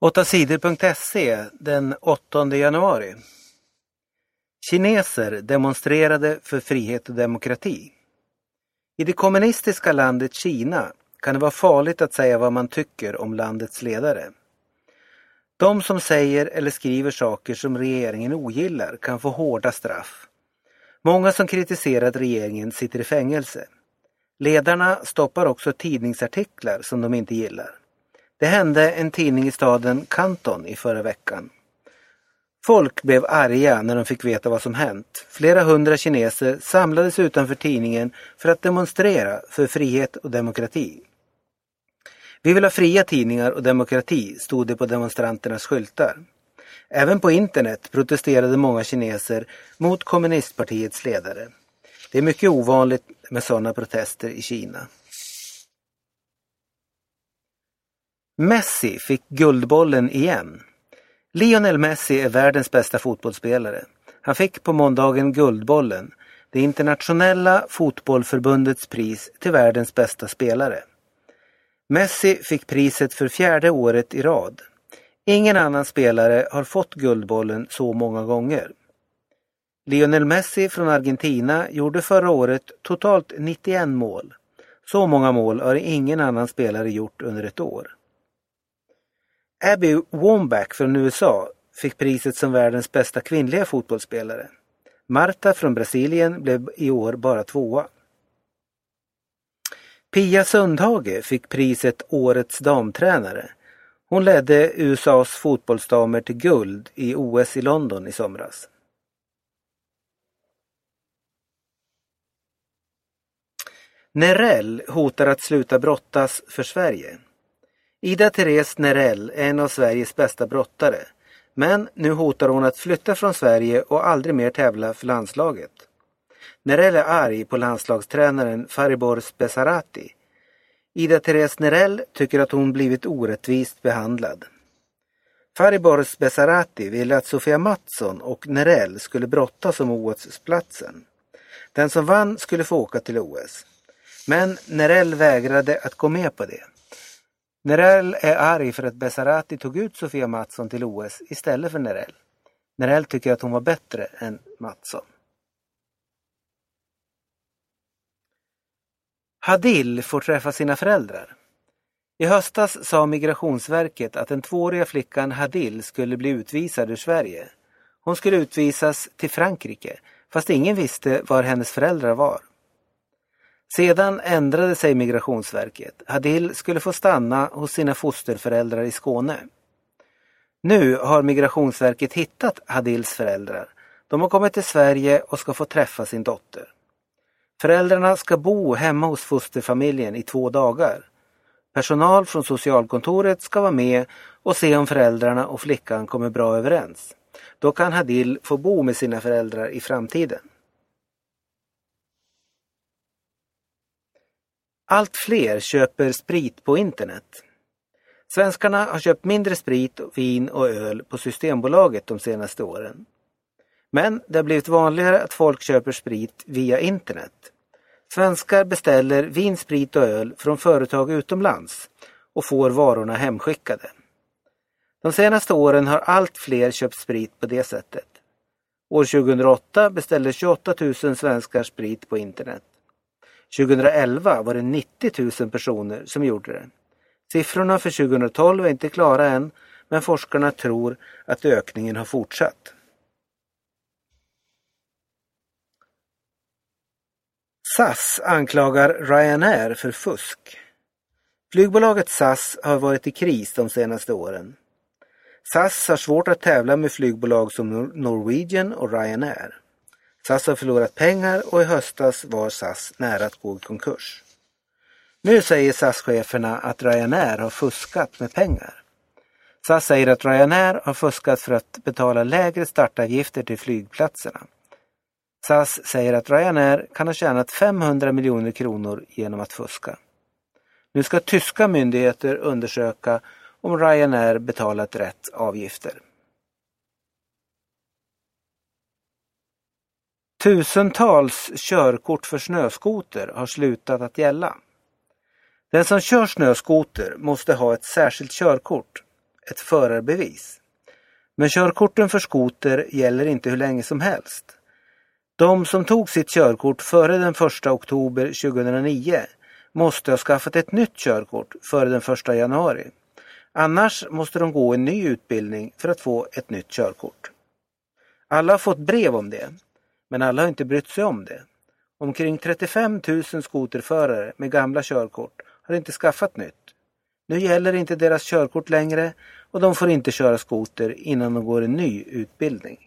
8sidor.se den 8 januari. Kineser demonstrerade för frihet och demokrati. I det kommunistiska landet Kina kan det vara farligt att säga vad man tycker om landets ledare. De som säger eller skriver saker som regeringen ogillar kan få hårda straff. Många som kritiserat regeringen sitter i fängelse. Ledarna stoppar också tidningsartiklar som de inte gillar. Det hände en tidning i staden Kanton i förra veckan. Folk blev arga när de fick veta vad som hänt. Flera hundra kineser samlades utanför tidningen för att demonstrera för frihet och demokrati. Vi vill ha fria tidningar och demokrati, stod det på demonstranternas skyltar. Även på internet protesterade många kineser mot kommunistpartiets ledare. Det är mycket ovanligt med sådana protester i Kina. Messi fick Guldbollen igen. Lionel Messi är världens bästa fotbollsspelare. Han fick på måndagen Guldbollen, det internationella fotbollförbundets pris till världens bästa spelare. Messi fick priset för fjärde året i rad. Ingen annan spelare har fått Guldbollen så många gånger. Lionel Messi från Argentina gjorde förra året totalt 91 mål. Så många mål har ingen annan spelare gjort under ett år. Abby Wambach från USA fick priset som världens bästa kvinnliga fotbollsspelare. Marta från Brasilien blev i år bara tvåa. Pia Sundhage fick priset Årets damtränare. Hon ledde USAs fotbollsdamer till guld i OS i London i somras. Nerell hotar att sluta brottas för Sverige. Ida Therese Nerell är en av Sveriges bästa brottare. Men nu hotar hon att flytta från Sverige och aldrig mer tävla för landslaget. Nerell är arg på landslagstränaren Faribor Besarati. Ida Therese Nerell tycker att hon blivit orättvist behandlad. Faribor Besarati ville att Sofia Mattsson och Nerell skulle brottas om OS-platsen. Den som vann skulle få åka till OS. Men Nerell vägrade att gå med på det. Nerell är arg för att Besarati tog ut Sofia Mattsson till OS istället för Nerell. Nerell tycker att hon var bättre än Mattsson. Hadil får träffa sina föräldrar. I höstas sa Migrationsverket att den tvååriga flickan Hadil skulle bli utvisad ur Sverige. Hon skulle utvisas till Frankrike, fast ingen visste var hennes föräldrar var. Sedan ändrade sig Migrationsverket. Hadil skulle få stanna hos sina fosterföräldrar i Skåne. Nu har Migrationsverket hittat Hadils föräldrar. De har kommit till Sverige och ska få träffa sin dotter. Föräldrarna ska bo hemma hos fosterfamiljen i två dagar. Personal från socialkontoret ska vara med och se om föräldrarna och flickan kommer bra överens. Då kan Hadil få bo med sina föräldrar i framtiden. Allt fler köper sprit på internet. Svenskarna har köpt mindre sprit, vin och öl på Systembolaget de senaste åren. Men det har blivit vanligare att folk köper sprit via internet. Svenskar beställer vin, sprit och öl från företag utomlands och får varorna hemskickade. De senaste åren har allt fler köpt sprit på det sättet. År 2008 beställde 28 000 svenskar sprit på internet. 2011 var det 90 000 personer som gjorde det. Siffrorna för 2012 är inte klara än, men forskarna tror att ökningen har fortsatt. SAS anklagar Ryanair för fusk. Flygbolaget SAS har varit i kris de senaste åren. SAS har svårt att tävla med flygbolag som Norwegian och Ryanair. SAS har förlorat pengar och i höstas var SAS nära att gå i konkurs. Nu säger SAS-cheferna att Ryanair har fuskat med pengar. SAS säger att Ryanair har fuskat för att betala lägre startavgifter till flygplatserna. SAS säger att Ryanair kan ha tjänat 500 miljoner kronor genom att fuska. Nu ska tyska myndigheter undersöka om Ryanair betalat rätt avgifter. Tusentals körkort för snöskoter har slutat att gälla. Den som kör snöskoter måste ha ett särskilt körkort. ett förarbevis. Men körkorten för skoter gäller inte hur länge som helst. De som tog sitt körkort före den 1 oktober 2009 måste ha skaffat ett nytt körkort före den 1 januari. Annars måste de gå en ny utbildning för att få ett nytt körkort. Alla har fått brev om det, men alla har inte brytt sig om det. Omkring 35 000 skoterförare med gamla körkort har inte skaffat nytt. Nu gäller inte deras körkort längre och de får inte köra skoter innan de går en ny utbildning.